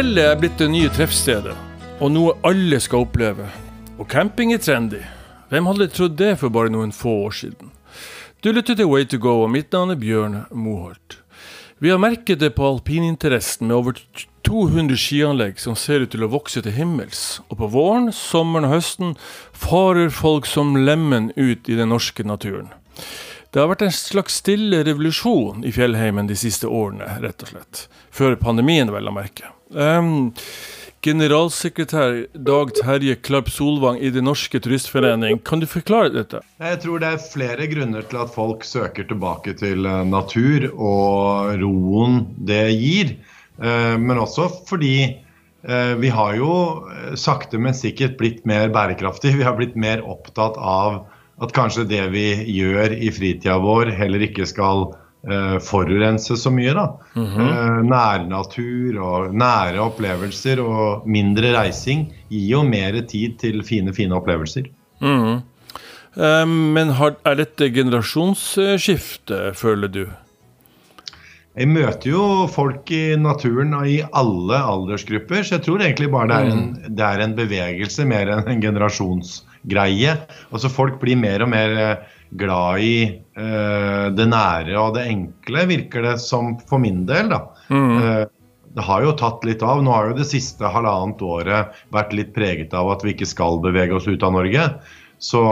Gjellet er blitt det nye treffstedet, og noe alle skal oppleve. Og camping er trendy. Hvem hadde trodd det for bare noen få år siden? Du lytter til Way to go, og mitt navn er Bjørn Moholt. Vi har merket det på alpininteressen med over 200 skianlegg som ser ut til å vokse til himmels. Og på våren, sommeren og høsten farer folk som lemen ut i den norske naturen. Det har vært en slags stille revolusjon i fjellheimen de siste årene, rett og slett. Før pandemien, vel å merke. Um, generalsekretær Dag Terje Klabb Solvang i Den Norske Turistforening, kan du forklare dette? Jeg tror det er flere grunner til at folk søker tilbake til eh, natur og roen det gir. Eh, men også fordi eh, vi har jo sakte, men sikkert blitt mer bærekraftige. Vi har blitt mer opptatt av at kanskje det vi gjør i fritida vår, heller ikke skal forurense så mye. da. Mm -hmm. nærnatur og nære opplevelser og mindre reising gir jo mer tid til fine, fine opplevelser. Mm -hmm. men har, er dette generasjonsskifte, føler du? Jeg møter jo folk i naturen og i alle aldersgrupper, så jeg tror egentlig bare det er en, mm. det er en bevegelse mer enn en generasjonsgreie. greie. Altså Folk blir mer og mer eh, glad i det nære og det enkle, virker det som for min del. da. Mm. Uh, det har jo tatt litt av. Nå har jo det siste halvannet året vært litt preget av at vi ikke skal bevege oss ut av Norge. Så,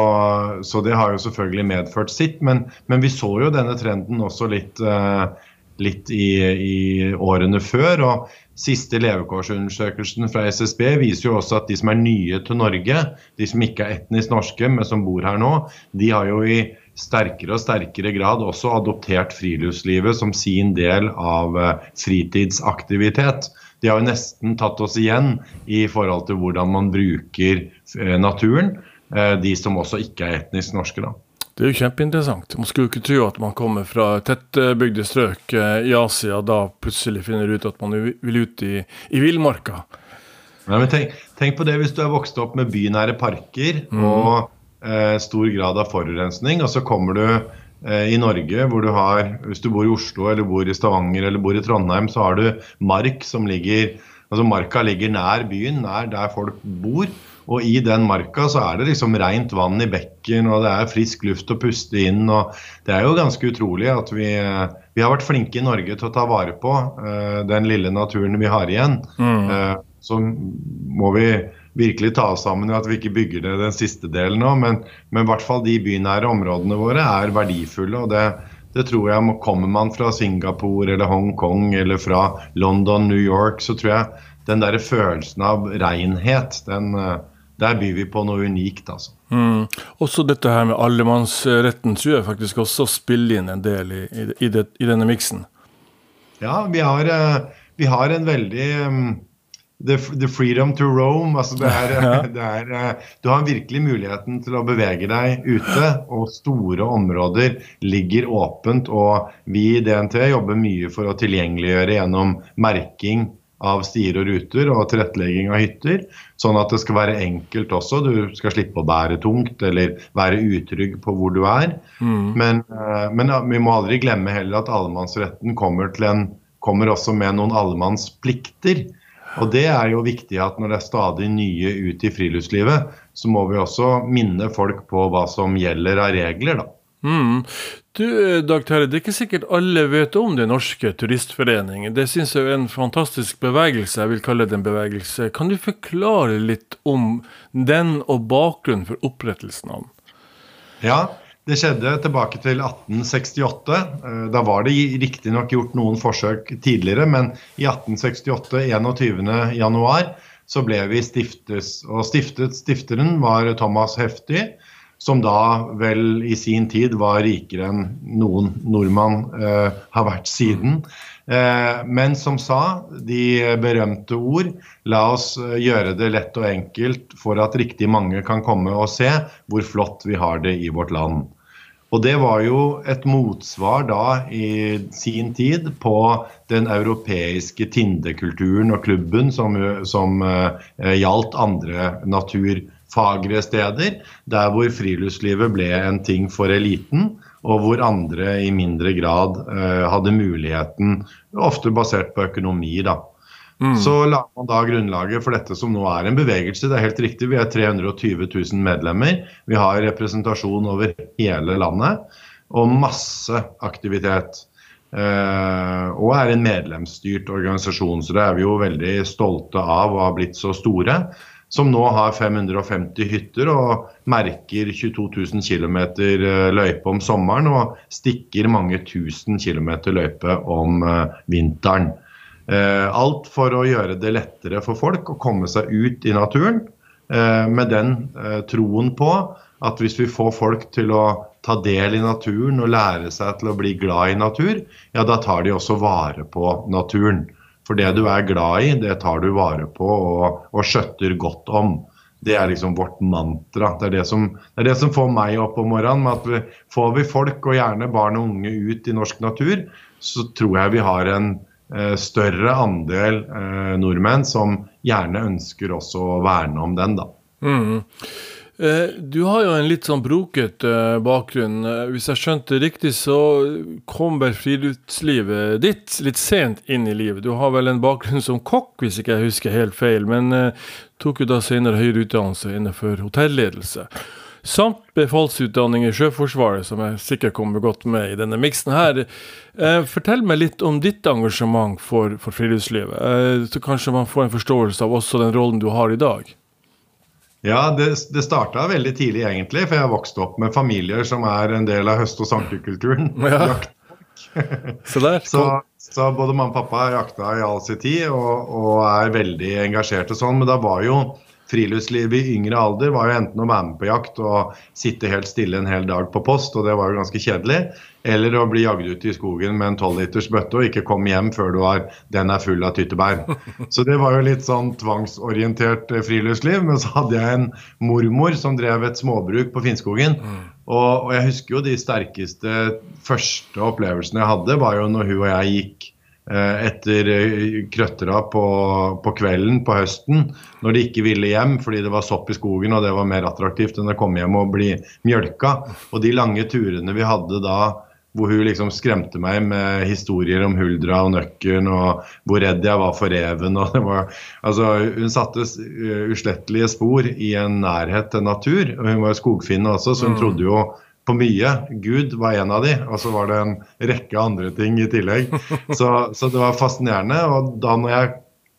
så det har jo selvfølgelig medført sitt. Men, men, vi så jo denne trenden også litt, uh, litt i, i, årene før. og Siste levekårsundersøkelsen fra SSB viser jo også at de som er nye til Norge, de som ikke er etnisk norske, men som bor her nå, de har jo i sterkere og sterkere grad også adoptert friluftslivet som sin del av eh, fritidsaktivitet. De har jo nesten tatt oss igjen i forhold til hvordan man bruker eh, naturen, eh, de som også ikke er etnisk norske. da. Det er jo kjempeinteressant. Man skulle jo ikke tro at man kommer fra tettbygde strøk i Asia, da plutselig finner ut at man vil ut i, i villmarka. Tenk, tenk, på det hvis du er vokst opp med bynære parker mm. og stor grad av forurensning, og så kommer du eh, i Norge hvor du har Hvis du bor i Oslo eller bor i Stavanger eller bor i Trondheim, så har du mark som ligger Altså Marka ligger nær byen, nær der folk bor. Og i den marka så er det liksom rent vann i bekken, og det er frisk luft å puste inn. og Det er jo ganske utrolig at vi, vi har vært flinke i Norge til å ta vare på uh, den lille naturen vi har igjen. Mm. Uh, så må vi virkelig ta oss sammen i at vi ikke bygger det den siste delen nå. Men, men i hvert fall de bynære områdene våre er verdifulle. og det, det tror jeg Kommer man fra Singapore eller Hongkong eller fra London, New York, så tror jeg den der følelsen av renhet, den, der byr vi på noe unikt, altså. Mm. Også dette her med allemannsretten tror jeg faktisk også spiller inn en del i, i, det, i denne miksen. Ja, vi har, eh, vi har, en veldig um, the, the, freedom to roam. Altså det er, det er, eh, du har virkelig muligheten til å bevege deg ute, og store områder ligger åpent. Og vi i DNT jobber mye for å tilgjengeliggjøre gjennom merking av stier og ruter og tilrettelegging av hytter. Sånn at det skal være enkelt også. Du skal slippe å bære tungt eller være utrygg på hvor du er. Mm. Men, eh, men, vi må aldri glemme heller at allemannsretten kommer, en, kommer også med noen allemannsplikter. Og det er jo viktig at når det er stadig nye ut i friluftslivet, så må vi også minne folk på hva som gjelder av regler, da. Mm. Du, eh, Dag Terje, det er ikke sikkert alle vet om Den norske turistforening. Det syns jeg er en fantastisk bevegelse. Jeg vil kalle det en bevegelse. Kan du forklare litt om den og bakgrunnen for opprettelsen av den? Ja, det skjedde tilbake til 1868. Eh, da var det riktignok gjort noen forsøk tidligere, men i 1868, 21.1, så ble vi stiftes. Og stiftet, stifteren var Thomas Hefti som da vel i sin tid var rikere enn noen nordmann eh, har vært siden. Eh, men som sa de berømte ord la oss eh, gjøre det lett og enkelt for at riktig mange kan komme og se hvor flott vi har det i vårt land. Og det var jo et motsvar da i sin tid på den europeiske Tindekulturen og klubben som, som uh, gjaldt andre naturfagre steder, der hvor friluftslivet ble en ting for eliten, og hvor andre i mindre grad uh, hadde muligheten, ofte basert på økonomi, da. Mm. Så la man da grunnlaget for dette som nå er en bevegelse. Det er helt riktig, vi er 320 000 medlemmer. Vi har representasjon over hele landet og masse aktivitet. Eh, og er en medlemsstyrt organisasjon, så det er vi jo veldig stolte av å ha blitt så store. Som nå har 550 hytter og merker 22 000 km løype om sommeren og stikker mange tusen kilometer løype om uh, vinteren. Uh, alt for å gjøre det lettere for folk å komme seg ut i naturen med den troen på at hvis vi får folk til å ta del i naturen og lære seg til å bli glad i natur, ja, da tar de også vare på naturen. For det du er glad i, det tar du vare på og, og skjøtter godt om. Det er liksom vårt mantra. Det er det, som, det er det som, får meg opp om morgenen. med at Får vi folk, og gjerne barn og unge, ut i norsk natur, så tror jeg vi har en eh, større andel eh, nordmenn som gjerne ønsker også å verne om den, da. Mm. Eh, du har jo en litt sånn broket eh, bakgrunn. Eh, hvis jeg skjønte riktig, så kom vel friluftslivet ditt litt sent inn i livet. Du har vel en bakgrunn som kokk, hvis ikke jeg husker helt feil, men tok jo da senere høyere utdannelse innenfor hotelledelse. Samt befalsutdanning i Sjøforsvaret, som jeg sikkert kommer godt med i denne miksen her. fortell meg litt om ditt engasjement for, for friluftslivet, så kanskje man får en forståelse av også den rollen du har i dag. Ja, det, det starta veldig tidlig, egentlig. For jeg vokste opp med familier som er en del av høst- og sankekulturen. Ja. så, der, så, så, både mamma og pappa jakta i all sin tid og, og er veldig engasjert og sånn. Men da var jo friluftslivet i yngre alder var jo enten å være med på jakt og sitte helt stille en hel dag på post, og det var jo ganske kjedelig, eller å bli jagd ut i skogen med en tolvliters bøtte og ikke komme hjem før du har, den er full av tyttebær. Så det var jo litt sånn tvangsorientert eh, friluftsliv. Men så hadde jeg en mormor som drev et småbruk på Finnskogen. Mm. Og, og jeg husker jo de sterkeste første opplevelsene jeg hadde, var jo når hun og jeg gikk etter eh, krøttera på, på, kvelden på høsten, når de ikke ville hjem fordi det var sopp i skogen og det var mer attraktivt enn å komme hjem og bli mjølka. Og de lange turene vi hadde da hvor hun liksom skremte meg med historier om huldra og nøkken og hvor redd jeg var for reven. og det var, altså Hun satte uslettelige spor i en nærhet til natur. og Hun var skogfinne også, så hun mm. trodde jo på mye. Gud var en av de, og så var det en rekke andre ting i tillegg. Så, så det var fascinerende. Og da når jeg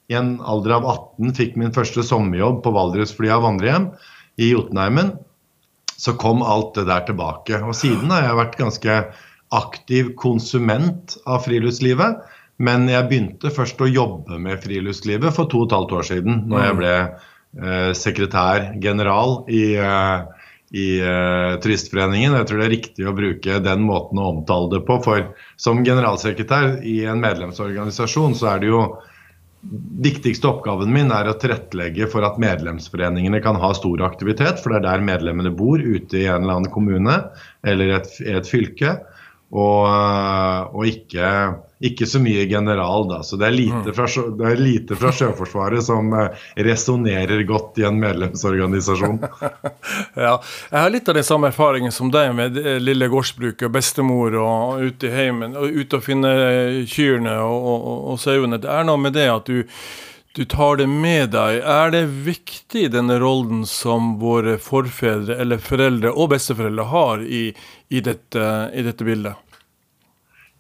i en alder av 18 fikk min første sommerjobb på Valdresflya vandrehjem i Jotunheimen, så kom alt det der tilbake. Og siden har jeg vært ganske aktiv konsument av friluftslivet. Men jeg begynte først å jobbe med friluftslivet for to og et halvt år siden, når jeg mm. ble eh, sekretær general i eh, i uh, Turistforeningen. Jeg tror det er riktig å bruke den måten å omtale det på. For som generalsekretær i en medlemsorganisasjon, så er det jo Viktigste oppgaven min er å tilrettelegge for at medlemsforeningene kan ha stor aktivitet, for det er der medlemmene bor, ute i en eller annen kommune eller et, et fylke. Og, og ikke ikke så mye general, da. Så det er lite mm. fra, det er lite fra Sjøforsvaret som eh, resonnerer godt i en medlemsorganisasjon. ja, jeg har litt av den samme erfaringen som deg med lille gårdsbruket og bestemor og ute i heimen. Og ute og finne kyrne og, og, og sauene. Det er noe med det at du du tar det med deg. Er det viktig, denne rollen som våre forfedre eller foreldre og besteforeldre har i, i, dette, i dette bildet?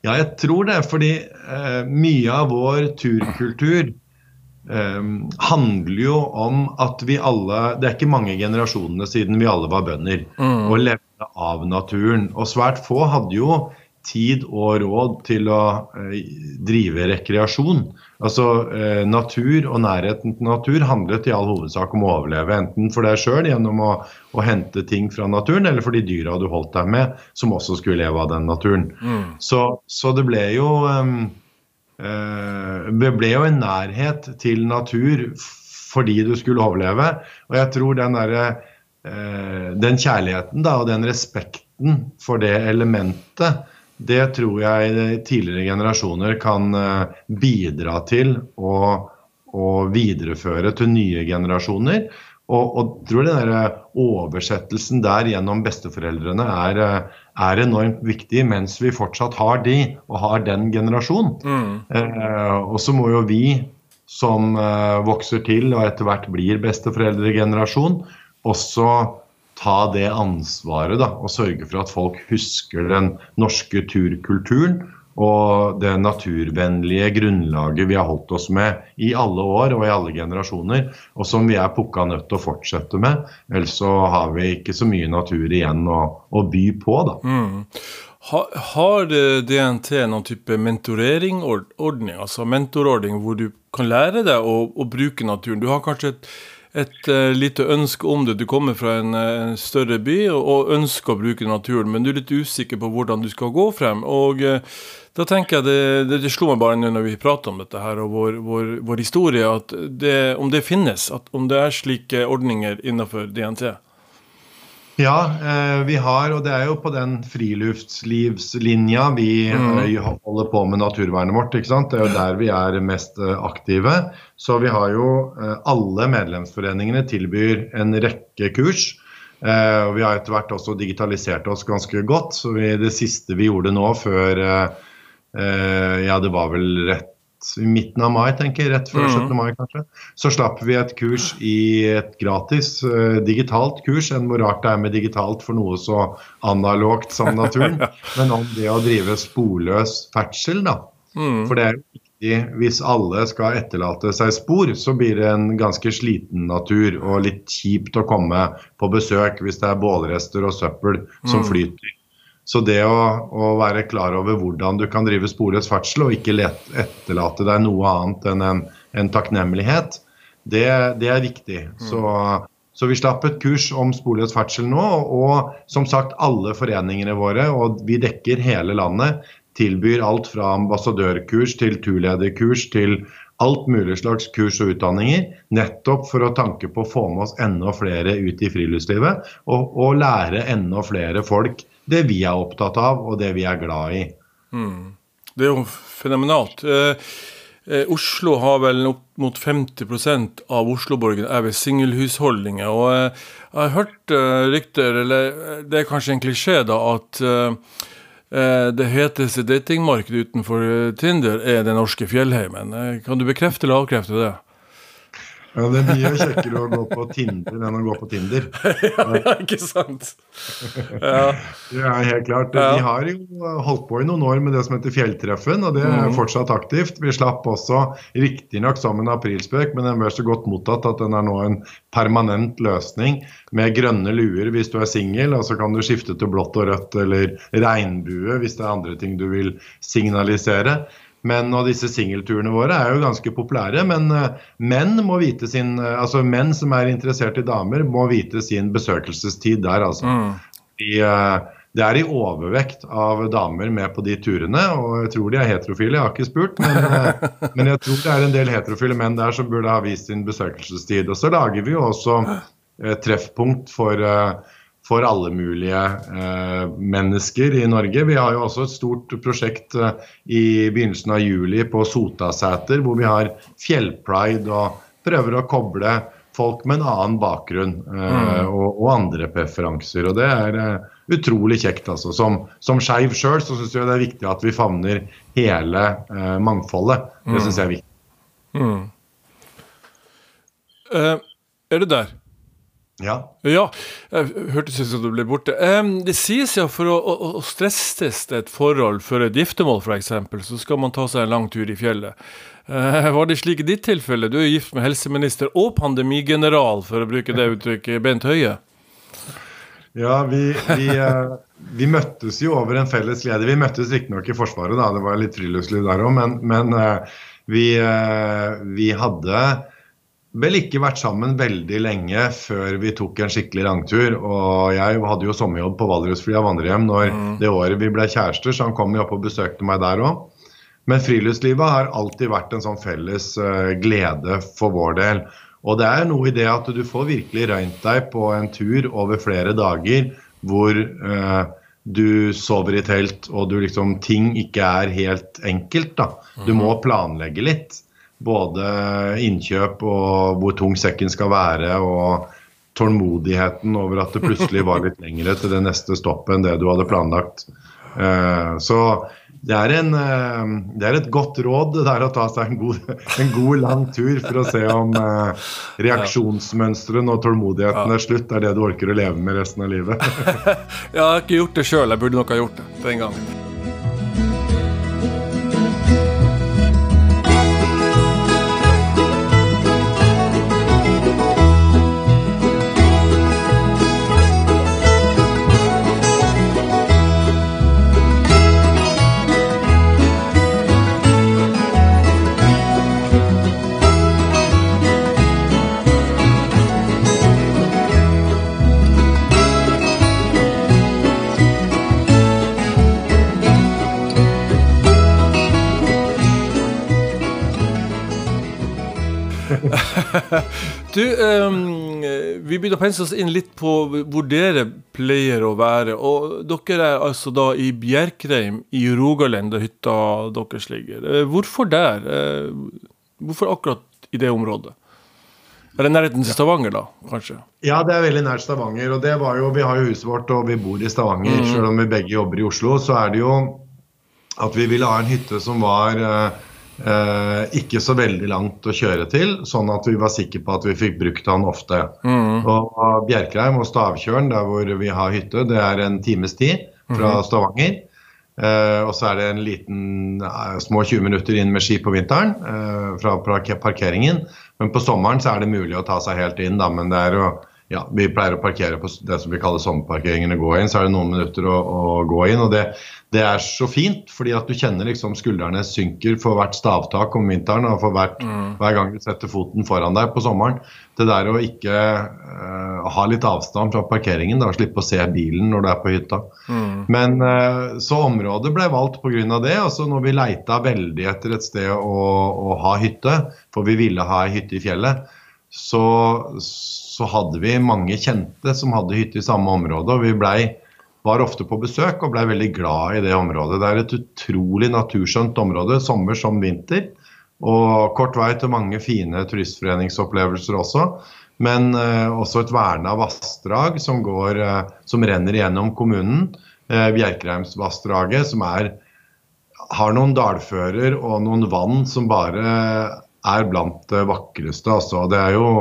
Ja, jeg tror det. Fordi eh, mye av vår turkultur eh, handler jo om at vi alle Det er ikke mange generasjonene siden vi alle var bønder mm. og levde av naturen. Og svært få hadde jo tid og råd til å eh, drive rekreasjon. Altså eh, Natur og nærheten til natur handlet i all hovedsak om å overleve. Enten for deg sjøl gjennom å, å, hente ting fra naturen, eller for de dyra du holdt deg med, som også skulle leve av den naturen. Mm. Så, så, det ble jo um, uh, Det ble jo en nærhet til natur fordi du skulle overleve. Og jeg tror den derre uh, Den kjærligheten da, og den respekten for det elementet det tror jeg tidligere generasjoner kan eh, bidra til å, å videreføre til nye generasjoner. Og, og tror den der oversettelsen der gjennom besteforeldrene er, eh, er, enormt viktig mens vi fortsatt har de, og har den generasjonen. Mm. Eh, og så må jo vi som eh, vokser til og etter hvert blir besteforeldregenerasjon, også ta det ansvaret da, og sørge for at folk husker den norske turkulturen og det naturvennlige grunnlaget vi har holdt oss med i alle år og i alle generasjoner, og som vi er pukka nødt til å fortsette med. Ellers så har vi ikke så mye natur igjen å, å by på, da. Mm. Har DNT noen type mentoreringsordning, altså mentorordning hvor du kan lære deg å, å bruke naturen? Du har kanskje et, et uh, lite ønske om det. Du kommer fra en, en større by og, ønsker å bruke naturen, men du er litt usikker på hvordan du skal gå frem. og uh, da tenker jeg det, det, det slo meg bare nå når vi prater om dette her og vår, vår, vår historie, at det, om det finnes, at om det er slike ordninger innenfor DNT. Ja, eh, vi har, og det er jo på den friluftslivslinja vi mm. Eh, holder på med naturvernet vårt. ikke sant? Det er jo der vi er mest eh, aktive. Så vi har jo Alle medlemsforeningene tilbyr en rekke kurs. Og vi har etter hvert også digitalisert oss ganske godt. Så vi, det siste vi gjorde nå før Ja, det var vel rett i midten av mai, tenker jeg, rett før 17. Mm. mai kanskje, så slapp vi et kurs i et gratis uh, digitalt kurs. Enn hvor rart det er med digitalt for noe så analogt som naturen. men om det å drive sporløs ferdsel, da. Mm. For det er jo viktig hvis alle skal etterlate seg spor, så blir det en ganske sliten natur og litt kjipt å komme på besøk hvis det er bålrester og søppel som mm. flyter. Så det å, å, være klar over hvordan du kan drive sporløs ferdsel og ikke let, etterlate deg noe annet enn en, en takknemlighet, det, det, er viktig. Mm. Så, så, vi slapp et kurs om sporløs ferdsel nå. Og som sagt, alle foreningene våre, og vi dekker hele landet, tilbyr alt fra ambassadørkurs til turlederkurs til alt mulig slags kurs og utdanninger. Nettopp for å tanke på å få med oss enda flere ut i friluftslivet og, og lære enda flere folk det vi er opptatt av, og det vi er glad i. Mm. Det er jo fenomenalt. Eh, eh, Oslo har vel opp mot 50% av Oslo-borgerne er ved singelhusholdninger. Og eh, jeg har hørt eh, rykter, eller eh, det er kanskje en klisjé, da, at det heteste datingmarkedet utenfor Tinder er den norske fjellheimen. Kan du bekrefte eller avkrefte det? Ja, Det er mye kjekkere å gå på Tinder enn å gå på Tinder. ja, ikke sant? Ja. ja, helt klart. Ja. Vi har jo holdt på i noen år med det som heter Fjelltreffen, og det er mm. fortsatt aktivt. Vi slapp også riktignok sammen en aprilspøk, men den ble så godt mottatt at den er nå en permanent løsning med grønne luer hvis du er singel, og så kan du skifte til blått og rødt eller regnbue hvis det er andre ting du vil signalisere. Men, og disse singelturene våre er jo ganske populære, men uh, menn må vite sin uh, altså menn som er interessert i damer, må vite sin besøkelsestid der, altså. Mm. I, uh, det er i overvekt av damer med på de turene, og jeg tror de er heterofile. Jeg har ikke spurt, men, men jeg tror det er en del heterofile menn der som burde ha vist sin besøkelsestid. Og så lager vi jo også treffpunkt for for alle mulige eh, mennesker i Norge. Vi har jo også et stort prosjekt eh, i begynnelsen av juli på Sotasæter, hvor vi har fjellpride og prøver å koble folk med en annen bakgrunn eh, mm. og, og, andre preferanser. Og det er eh, utrolig kjekt. altså. Som, som skeiv sjøl så syns jeg det er viktig at vi favner hele eh, mangfoldet. Det mm. syns jeg er viktig. Mm. Uh, er du der? Ja. ja hørtes ut som du ble borte. det sies ja for å, å, å stressteste et forhold for et giftermål, f.eks., så skal man ta seg en lang tur i fjellet. Eh, var det slik i ditt tilfelle? Du er gift med helseminister og pandemigeneral, for å bruke det uttrykket, Bent Høie. Ja, vi, vi, eh, vi, møttes jo over en felles leder. Vi møttes riktignok i Forsvaret, da, det var litt friluftsliv der òg, men, men eh, vi, vi hadde vel ikke vært sammen veldig lenge før vi tok en skikkelig langtur. Og jeg hadde jo sommerjobb på Valdresflia vandrehjem når mm. det året vi ble kjærester, så han kom jo opp og besøkte meg der òg. Men friluftslivet har alltid vært en sånn felles uh, glede for vår del. Og det er noe i det at du får virkelig røynt deg på en tur over flere dager hvor uh, du sover i telt og du liksom ting ikke er helt enkelt. da. Du mm. må planlegge litt både innkjøp og hvor tung sekken skal være, og tålmodigheten over at det plutselig var litt lengre til det neste stoppet enn det du hadde planlagt. Eh, så det er, en, eh, det er, et godt råd det der å ta seg en god, en god lang tur for å se om uh, reaksjonsmønsteret og tålmodigheten er slutt. er det du orker å leve med resten av livet. jeg har ikke gjort det sjøl. Jeg burde nok ha gjort det den gangen. Du, um, vi begynner å pense oss inn litt på hvor dere pleier å være. Og dere er altså da i Bjerkreim i Rogaland, der hytta deres ligger. Eh, hvorfor der? Eh, hvorfor akkurat i det området? Er det nærheten til Stavanger, da, kanskje? Ja, det er veldig nært Stavanger. og det var jo, Vi har jo huset vårt og vi bor i Stavanger. Mm. Selv om vi begge jobber i Oslo, så er det jo at vi ville ha en hytte som var uh, ikke så veldig langt å kjøre til, sånn at vi var sikre på at vi fikk brukt han ofte. Mm. Og Bjerkreim og Stavtjørn, der hvor vi har hytte, det er en times tid fra mm. Stavanger. Eh, og så er det en liten eh, små 20 minutter inn med ski på vinteren eh, fra parkeringen. Men på sommeren så er det mulig å ta seg helt inn, da. Men det er jo ja, vi pleier å parkere på det som vi kaller sommerparkeringen og gå inn. Så er det noen minutter å, å gå inn. og det, det, er så fint, fordi at du kjenner liksom skuldrene synker for hvert stavtak om vinteren og for hvert, mm. hver gang du setter foten foran deg på sommeren. Det der å ikke uh, ha litt avstand fra parkeringen, da, slippe å se bilen når du er på hytta. Mm. Men uh, Så området ble valgt pga. det. altså Når vi leita veldig etter et sted å, å ha hytte, for vi ville ha ei hytte i fjellet, så så hadde vi mange kjente som hadde hytte i samme område. og vi ble, var ofte på besøk og blei veldig glad i det området. Det er et utrolig naturskjønt område, sommer som vinter. Og kort vei til mange fine turistforeningsopplevelser også. Men eh, også et verna vassdrag som, går, eh, som renner gjennom kommunen. Eh, Bjerkreimsvassdraget, som er, har noen dalfører og noen vann som bare er blant det vakreste. Altså. Det er jo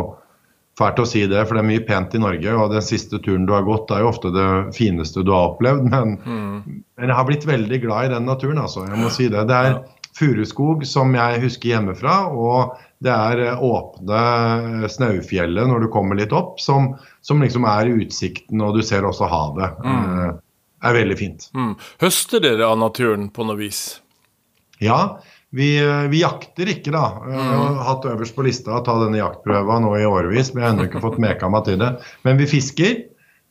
Fælt å si det, for det er mye pent i Norge. Og den siste turen du har gått, er jo ofte det fineste du har opplevd. Men, mm. men jeg har blitt veldig glad i den naturen, altså. Jeg må si det. Det er furuskog som jeg husker hjemmefra. Og det er eh, åpne Snaufjellet når du kommer litt opp, som, som, liksom er utsikten, og du ser også havet. Mm. Det eh, er veldig fint. Mm. Høster dere av naturen på noe vis? Ja. Vi, eh, vi, jakter ikke, da. Jeg har mm. hatt øverst på lista å ta denne jaktprøva nå i årevis, men jeg har ennå ikke fått meka meg til det. Men vi fisker,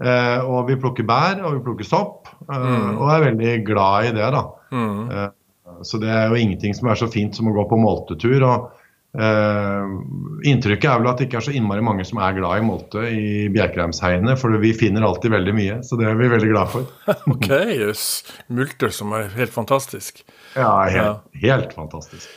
eh, og vi plukker bær, og vi plukker sopp, eh, mm. og er veldig glad i det, da. Mm. Så det er jo ingenting som er så fint som å gå på moltetur. og Uh, inntrykket er vel at det ikke er så innmari mange som er glad i molte i Bjerkreimsheiene, for vi finner alltid veldig mye, så det er vi veldig glad for. ok, jøss. Yes. Multer som er helt fantastisk. Ja, helt, helt fantastisk.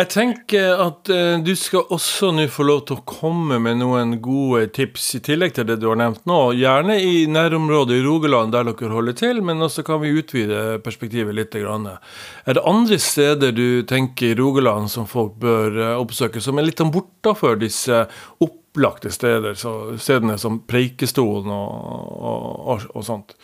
Jeg tenker at eh, du skal også nå få lov til å komme med noen gode tips i tillegg til det du har nevnt nå. Gjerne i nærområdet i Rogaland der dere holder til, men også kan vi utvide perspektivet litt. Er det andre steder du tenker i Rogaland som folk bør uh, oppsøke, som er litt sånn bortafor disse opplagte steder, så, stedene som Preikestolen og, og, og sånt?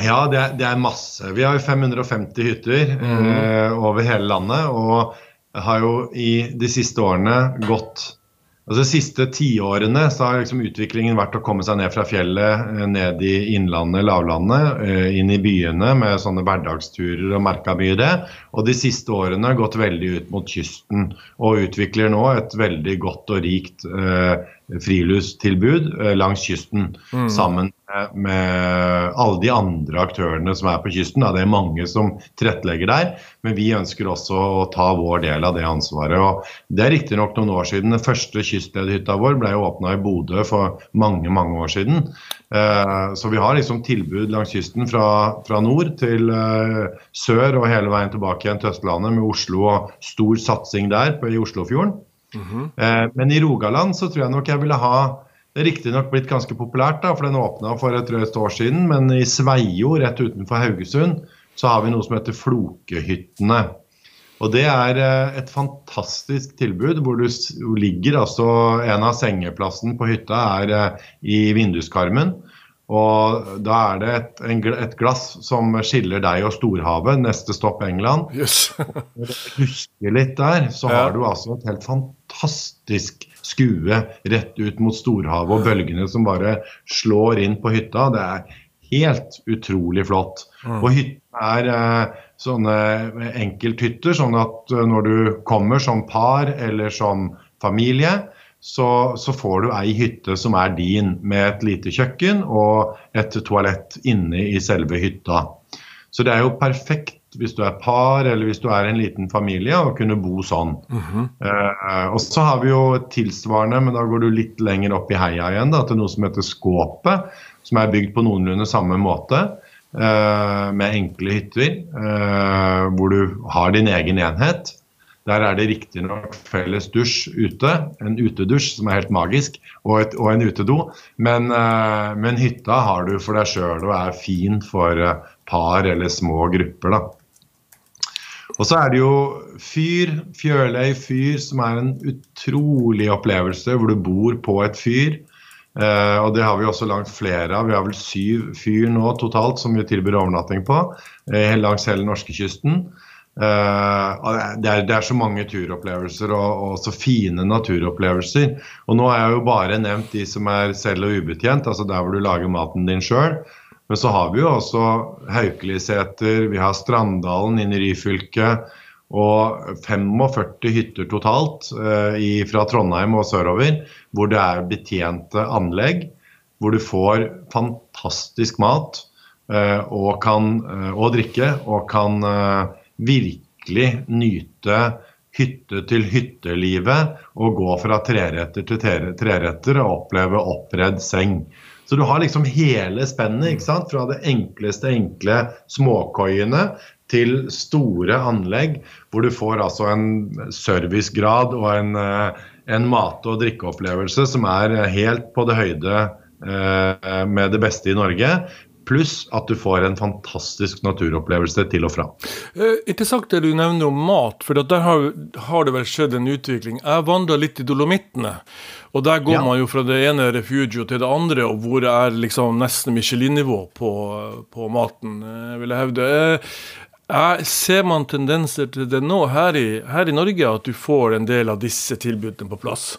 Ja, det er, det er, masse. Vi har jo 550 hytter mm. eh, over hele landet. Og har jo i de siste årene gått Altså De siste tiårene så har liksom utviklingen vært å komme seg ned fra fjellet, eh, ned i innlandet, lavlandet, eh, inn i byene med sånne hverdagsturer og merka mye det. Og de siste årene har gått veldig ut mot kysten og utvikler nå et veldig godt og rikt eh, friluftstilbud eh, langs kysten. Mm. Sammen med alle de andre aktørene som er på kysten. Det er mange som tilrettelegger der, men vi ønsker også å ta vår del av det ansvaret. Og det er riktignok noen år siden. Den første kystledhytta vår ble åpna i Bodø for mange mange år siden. Eh, så vi har liksom tilbud langs kysten fra, fra nord til eh, sør og hele veien tilbake igjen til Østlandet, med Oslo og stor satsing der på, i Oslofjorden. Mm -hmm. Men i Rogaland så tror jeg nok jeg ville ha det er riktignok blitt ganske populært, da, for den åpna for et drøyt år siden. Men i Sveio, rett utenfor Haugesund, så har vi noe som heter Flokehyttene. Og Det er eh, et fantastisk tilbud hvor du ligger altså En av sengeplassene på hytta er eh, i vinduskarmen. Og da er det et, et, glass som skiller deg og storhavet. Neste stopp England. Yes. husker litt der, så har du altså et helt fantastisk skue rett ut mot storhavet og bølgene som bare slår inn på hytta. Det er helt utrolig flott. Mm. Og hyttene er eh, sånne enkelthytter, sånn at eh, når du kommer som par eller som familie, så, så, får du ei hytte som er din, med et lite kjøkken og et toalett inne i selve hytta. Så det er jo perfekt hvis du er par eller hvis du er en liten familie, å kunne bo sånn. Mm -hmm. eh, og så har vi jo tilsvarende, men da går du litt lenger opp i heia igjen, da, til noe som heter Skåpet, som er bygd på noenlunde samme måte. Eh, med enkle hytter, eh, hvor du har din egen enhet. Der er det riktignok felles dusj ute, en utedusj som er helt magisk, og, et, og en utedo. Men, uh, men, hytta har du for deg sjøl og er fin for uh, par eller små grupper. da. Og så er det jo fyr, Fjørløy fyr, som er en utrolig opplevelse hvor du bor på et fyr. Uh, og det har vi også langt flere av. Vi har vel syv fyr nå totalt som vi tilbyr overnatting på uh, langs hele norskekysten. Uh, det, er, det, er, så mange turopplevelser og, og, så fine naturopplevelser. Og nå har jeg jo bare nevnt de som er selv og ubetjent, altså der hvor du lager maten din sjøl. Men så har vi jo også Haukeliseter, vi har Stranddalen inne i Ryfylke. Og 45 hytter totalt eh, i, fra Trondheim og sørover hvor det er betjente anlegg. Hvor du får fantastisk mat eh, og, kan, og drikke og kan virkelig nyte hytte-til-hytte-livet og gå fra treretter til treretter og oppleve oppredd seng. Så du har liksom hele spennet, ikke sant? fra det enkleste enkle småkoiene til store anlegg, hvor du får altså en servicegrad og en, eh, en mat- og drikkeopplevelse som er helt på det høyde eh, med det beste i Norge. Pluss at du får en fantastisk naturopplevelse til og fra. Eh, interessant det du nevner om mat, for der har, har, det vel skjedd en utvikling. Jeg vandra litt i Dolomittene, og der går ja. man jo fra det ene refugio til det andre, og hvor det er liksom nesten Michelin-nivå på, på, maten, eh, vil jeg hevde. Eh, ser man tendenser til det nå her i, her i Norge, at du får en del av disse tilbudene på plass?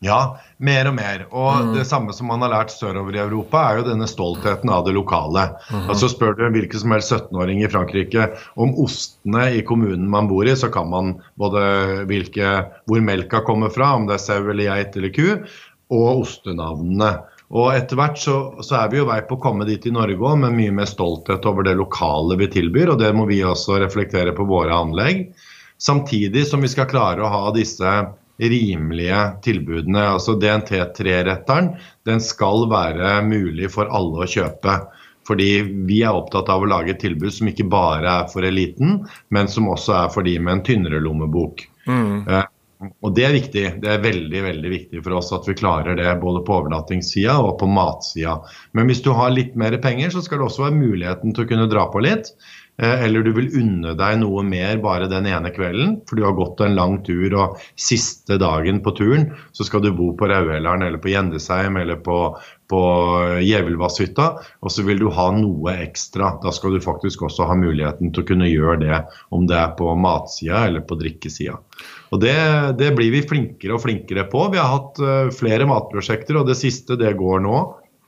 Ja, mer og mer. Og mm. det samme som man har lært sørover i Europa, er jo denne stoltheten av det lokale. Mm. Altså Spør du en hvilken som helst 17-åring i Frankrike om ostene i kommunen man bor i, så kan man både hvilke, hvor melka kommer fra, om det er sau eller geit eller ku, og ostenavnene. Og etter hvert så, så, er vi jo vei på å komme dit i Norge òg, med mye mer stolthet over det lokale vi tilbyr. Og det må vi også reflektere på våre anlegg. Samtidig som vi skal klare å ha disse rimelige tilbudene. Altså DNT3-retteren den skal være mulig for alle å kjøpe. Fordi vi er opptatt av å lage et tilbud som ikke bare er for eliten, men som også er for de med en tynnere lommebok. Mm. Eh, og Det er viktig. Det er veldig veldig viktig for oss at vi klarer det både på overnattingssida og på matsida. Men hvis du har litt mer penger, så skal det også være muligheten til å kunne dra på litt. Eh, eller du vil unne deg noe mer bare den ene kvelden, for du har gått en lang tur, og siste dagen på turen så skal du bo på Rauhelleren eller på Gjendesheim eller på, på Gjevelvasshytta, og så vil du ha noe ekstra. Da skal du faktisk også ha muligheten til å kunne gjøre det, om det er på matsida eller på drikkesida. Og det, det, blir vi flinkere og flinkere på. Vi har hatt uh, flere matprosjekter, og det siste det går nå.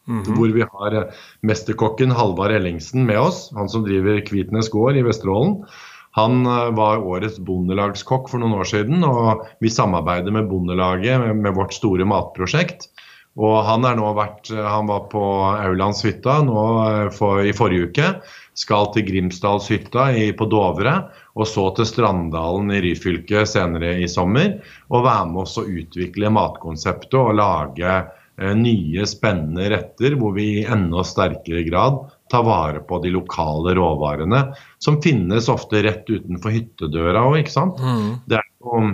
Mm -hmm. Hvor vi har eh, mesterkokken Halvard Ellingsen med oss, han som driver Kvitnes gård i Vesterålen. Han eh, var årets bondelagskokk for noen år siden, og vi samarbeider med Bondelaget med, vårt store matprosjekt. Og han, vært, eh, han var på Aulandshytta for, i forrige uke. Skal til Grimsdalshytta på Dovre, og så til Stranddalen i Ryfylke senere i sommer. Og være med oss å utvikle matkonseptet og lage nye, spennende retter hvor vi i enda sterkere grad tar vare på de lokale råvarene, som finnes ofte rett utenfor hyttedøra òg, ikke sant. Mm. Det er jo,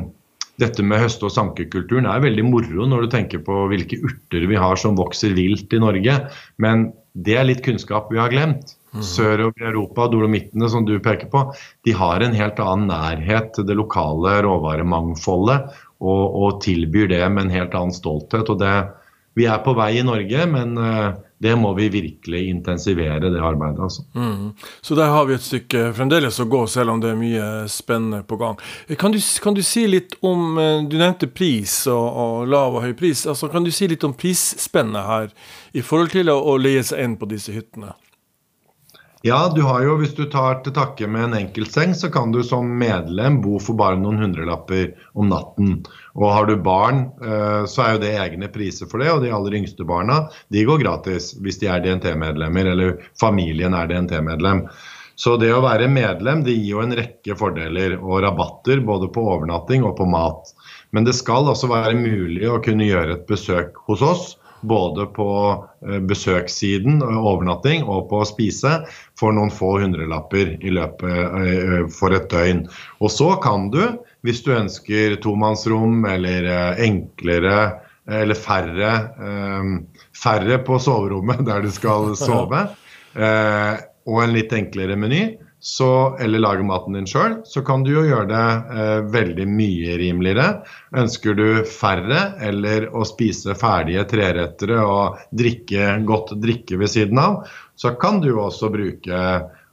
dette med høste- og sankekulturen er veldig moro når du tenker på hvilke urter vi har som vokser vilt i Norge. Men det er litt kunnskap vi har glemt. Mm. og i Europa, Dolomittene som du peker på, de har en helt annen nærhet til det lokale råvaremangfoldet og, og tilbyr det med en helt annen stolthet. og det vi er på vei i Norge, men uh, det må vi virkelig intensivere, det arbeidet. Altså. Mm. Så der har vi et stykke fremdeles å gå, selv om det er mye spennende på gang. Kan du, kan du si litt om eh, Du nevnte pris og, og, lav og høy pris. Altså, kan du si litt om prisspennet her i forhold til å, å leie seg inn på disse hyttene? Ja, du har jo, hvis du tar til takke med en enkeltseng, så kan du som medlem bo for bare noen hundrelapper om natten. Og har du barn, eh, så er jo det egne priser for det. Og de aller yngste barna de går gratis hvis de er DNT-medlemmer, eller familien er DNT-medlem. Så det å være medlem det gir jo en rekke fordeler og rabatter både på overnatting og på mat. Men det skal også være mulig å kunne gjøre et besøk hos oss både på eh, besøkssiden, eh, overnatting, og på å spise for noen få hundrelapper i løpet eh, for et døgn. Og så kan du, hvis du ønsker tomannsrom eller enklere eller færre, færre på soverommet der du skal sove, og en litt enklere meny, så, eller lage maten din sjøl, så kan du jo gjøre det eh, veldig mye rimeligere. Ønsker du færre eller å spise ferdige trerettere og drikke godt drikke ved siden av, så kan du også bruke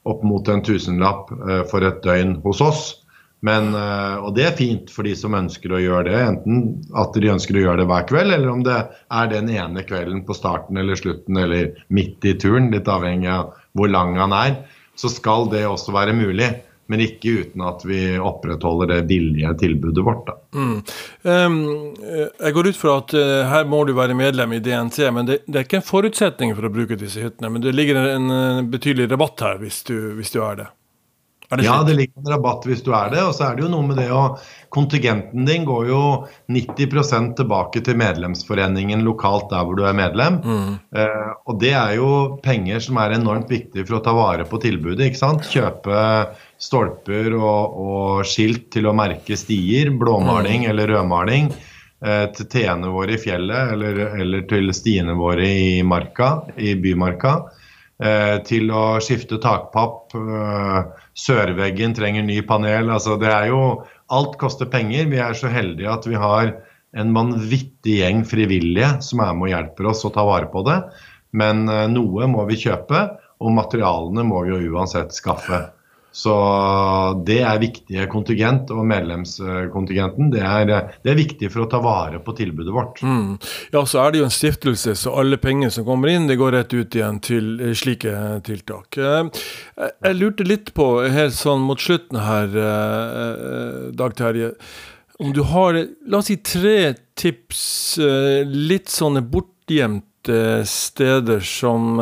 opp mot en tusenlapp eh, for et døgn hos oss. Men, eh, og det er fint for de som ønsker å gjøre det, enten at de ønsker å gjøre det hver kveld, eller om det er den ene kvelden på starten eller slutten eller midt i turen, litt avhengig av hvor lang han er så skal det også være mulig. Men ikke uten at vi opprettholder det billige tilbudet vårt. Mm. Um, jeg går ut fra at uh, her må du være medlem i DNT, men det, det, er ikke en forutsetning for å bruke disse hyttene. Men det ligger en, en betydelig rabatt her hvis du, hvis du er det? Det ja, det ligger en rabatt hvis du er det. Og så er det jo noe med det å Kontingenten din går jo 90% tilbake til medlemsforeningen lokalt der hvor du er medlem. Mm. Eh, og det er jo penger som er enormt viktig for å ta vare på tilbudet. ikke sant? Kjøpe stolper og, og skilt til å merke stier, blåmaling mm. eller rødmaling. Eh, til teene våre i fjellet eller, eller til stiene våre i marka, i bymarka. Eh, til å skifte takpapp. Eh, sørveggen trenger ny panel. Altså, det er jo Alt koster penger. Vi er så heldige at vi har en vanvittig gjeng frivillige som er med og hjelper oss å ta vare på det. Men eh, noe må vi kjøpe, og materialene må vi jo uansett skaffe. Så det er viktige kontingent, og medlemskontingenten det er, det er, viktig for å ta vare på tilbudet vårt. Mm. Ja, så er det jo en stiftelse, så alle penger som kommer inn, det går rett ut igjen til eh, slike tiltak. Eh, jeg lurte litt på, helt sånn mot slutten her, eh, Dag Terje. Om du har, la oss si tre tips, litt sånne bortgjemte steder som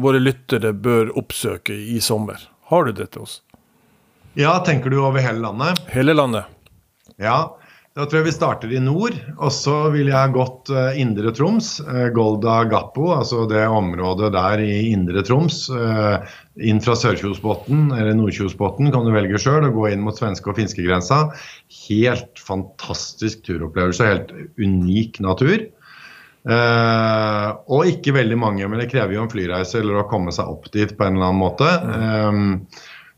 våre lyttere bør oppsøke i sommer? Har du det til oss? Ja, tenker du over hele landet? Hele landet. Ja, da tror jeg vi starter i nord. Og så ville jeg gått uh, Indre Troms. Uh, Golda Gappo, altså det området der i Indre Troms. Uh, inn fra Sørkjosbotn eller Nordkjosbotn kan du velge sjøl og gå inn mot svenske- og finskegrensa. Helt fantastisk turopplevelse. Helt unik natur. Uh, og ikke veldig mange, men det krever jo en flyreise eller å komme seg opp dit på en eller annen måte. Um,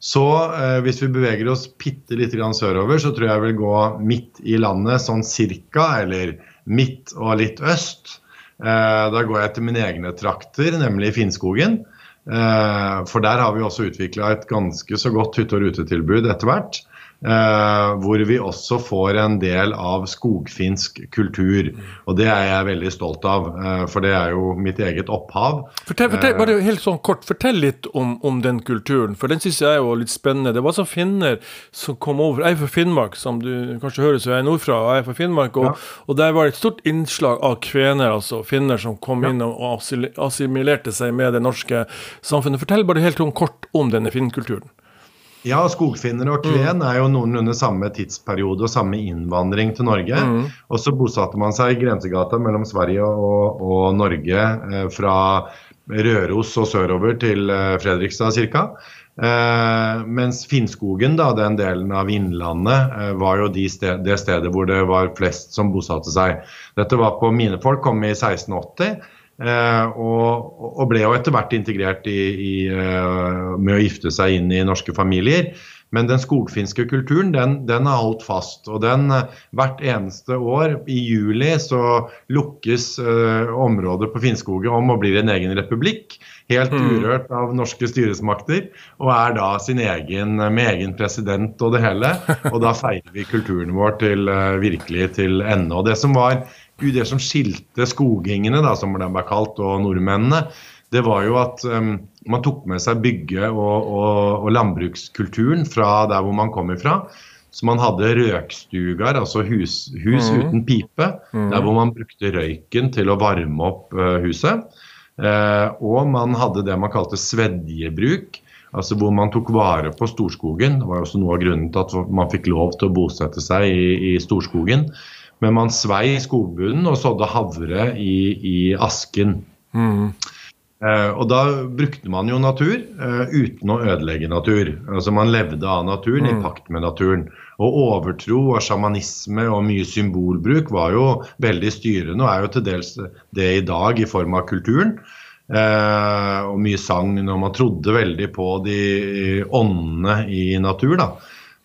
så uh, hvis vi beveger oss bitte litt sørover, så tror jeg jeg vil gå midt i landet sånn cirka, eller midt og litt øst. Uh, da går jeg til mine egne trakter, nemlig Finnskogen. for der har vi også utvikla et ganske så godt hytte- og rutetilbud etter hvert. Uh, hvor vi også får en del av skogfinsk kultur. Og det er jeg veldig stolt av, uh, for det er jo mitt eget opphav. Fortell, fortell bare helt sånn kort, fortell litt om, om den kulturen, for den syns jeg er jo litt spennende. Det var sånn finner som kom over. Jeg er fra Finnmark, som du kanskje hører, så jeg er nordfra. og jeg er fra Finnmark, Og, ja. og der var det et stort innslag av kvener, altså finner som kom inn og assimilerte seg med det norske samfunnet. Fortell bare helt sånn kort om denne finnkulturen. Ja, skogfinner og kven mm. er jo noenlunde samme tidsperiode og samme innvandring til Norge. Mm. Og så bosatte man seg i grensegata mellom Sverige og, og Norge eh, fra Røros og sørover til eh, Fredrikstad ca. Eh, mens Finnskogen, da, den delen av Innlandet, eh, var jo de sted, det stedet hvor det var flest som bosatte seg. Dette var på Mine folk kom i 1680. og, og, ble jo etter hvert integrert i, i, med å gifte seg inn i norske familier. Men den skogfinske kulturen den, den har holdt fast. og den Hvert eneste år i juli så lukkes eh, området på Finnskoget om og blir en egen republikk. Helt mm. urørt av norske styresmakter. Og er da sin egen med egen president og det hele. Og da feirer vi kulturen vår til virkelig til ende. Og det som var det som skilte skogingene, da, som de ble kalt, og nordmennene, det var jo at um, man tok med seg bygge- og, og, og, landbrukskulturen fra der hvor man kom ifra. Så man hadde røkstuger, altså hus, hus mm. uten pipe, mm. der hvor man brukte røyken til å varme opp uh, huset. Uh, og man hadde det man kalte svedjebruk, altså hvor man tok vare på storskogen. Det var også noe av grunnen til at man fikk lov til å bosette seg i, i storskogen. Men man svei skogbunnen og sådde havre i, i asken. Mm. Uh, og da brukte man jo natur uh, uten å ødelegge natur. Altså Man levde av naturen, mm. i pakt med naturen. Og overtro og sjamanisme og mye symbolbruk var jo veldig styrende, og er jo til dels det i dag i form av kulturen. Uh, og mye sang når man trodde veldig på de åndene i natur. da.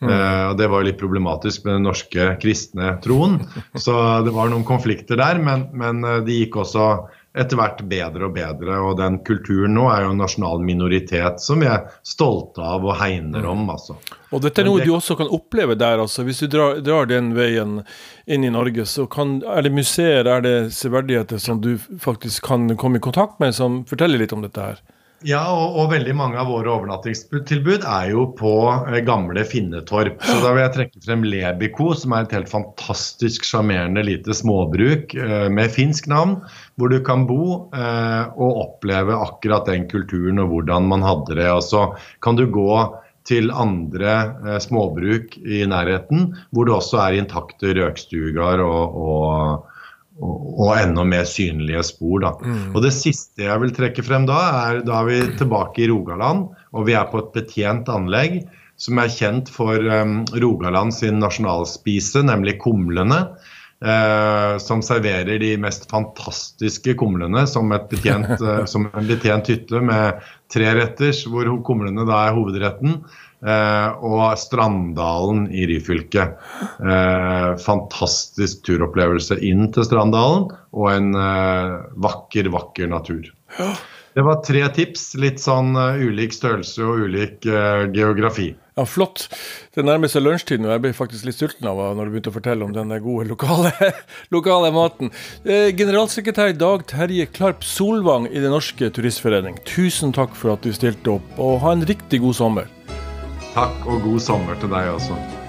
Mm. og Det var jo litt problematisk med den norske kristne troen. Så det var noen konflikter der, men, men de gikk også etter hvert bedre og bedre. Og den kulturen nå er jo en nasjonal minoritet som vi er stolte av og hegner om. altså. Og dette er noe det, du også kan oppleve der. altså. Hvis du drar, drar, den veien inn i Norge, så kan, er det museer, er det severdigheter som du faktisk kan komme i kontakt med, som forteller litt om dette her? Ja, og, og, veldig mange av våre overnattingstilbud er jo på eh, gamle Finnetorp. Så da vil jeg trekke frem Lebiko, som er et helt fantastisk sjarmerende lite småbruk eh, med finsk navn, hvor du kan bo eh, og oppleve akkurat den kulturen og hvordan man hadde det. Og så kan du gå til andre eh, småbruk i nærheten, hvor det også er intakte røkstugar og, og og, enda mer synlige spor. Da. Mm. Og Det siste jeg vil trekke frem da, er da er vi tilbake i Rogaland. Og vi er på et betjent anlegg som er kjent for um, Rogaland sin nasjonalspise, nemlig kumlene. Uh, som serverer de mest fantastiske kumlene som, betjent, uh, som en betjent hytte med tre retters, hvor kumlene da er hovedretten. Eh, og Stranddalen i Ryfylke. Eh, fantastisk turopplevelse inn til Stranddalen, og en eh, vakker, vakker natur. Det var tre tips. Litt sånn ulik størrelse og ulik geografi. Ja, Flott. Det nærmer seg lunsjtid og Jeg ble faktisk litt sulten av når du begynte å fortelle om den gode lokale, lokale maten. generalsekretær Dag Terje Klarp Solvang i Den norske turistforening, tusen takk for at du stilte opp, og ha en riktig god sommer. Takk og god sommer til deg også.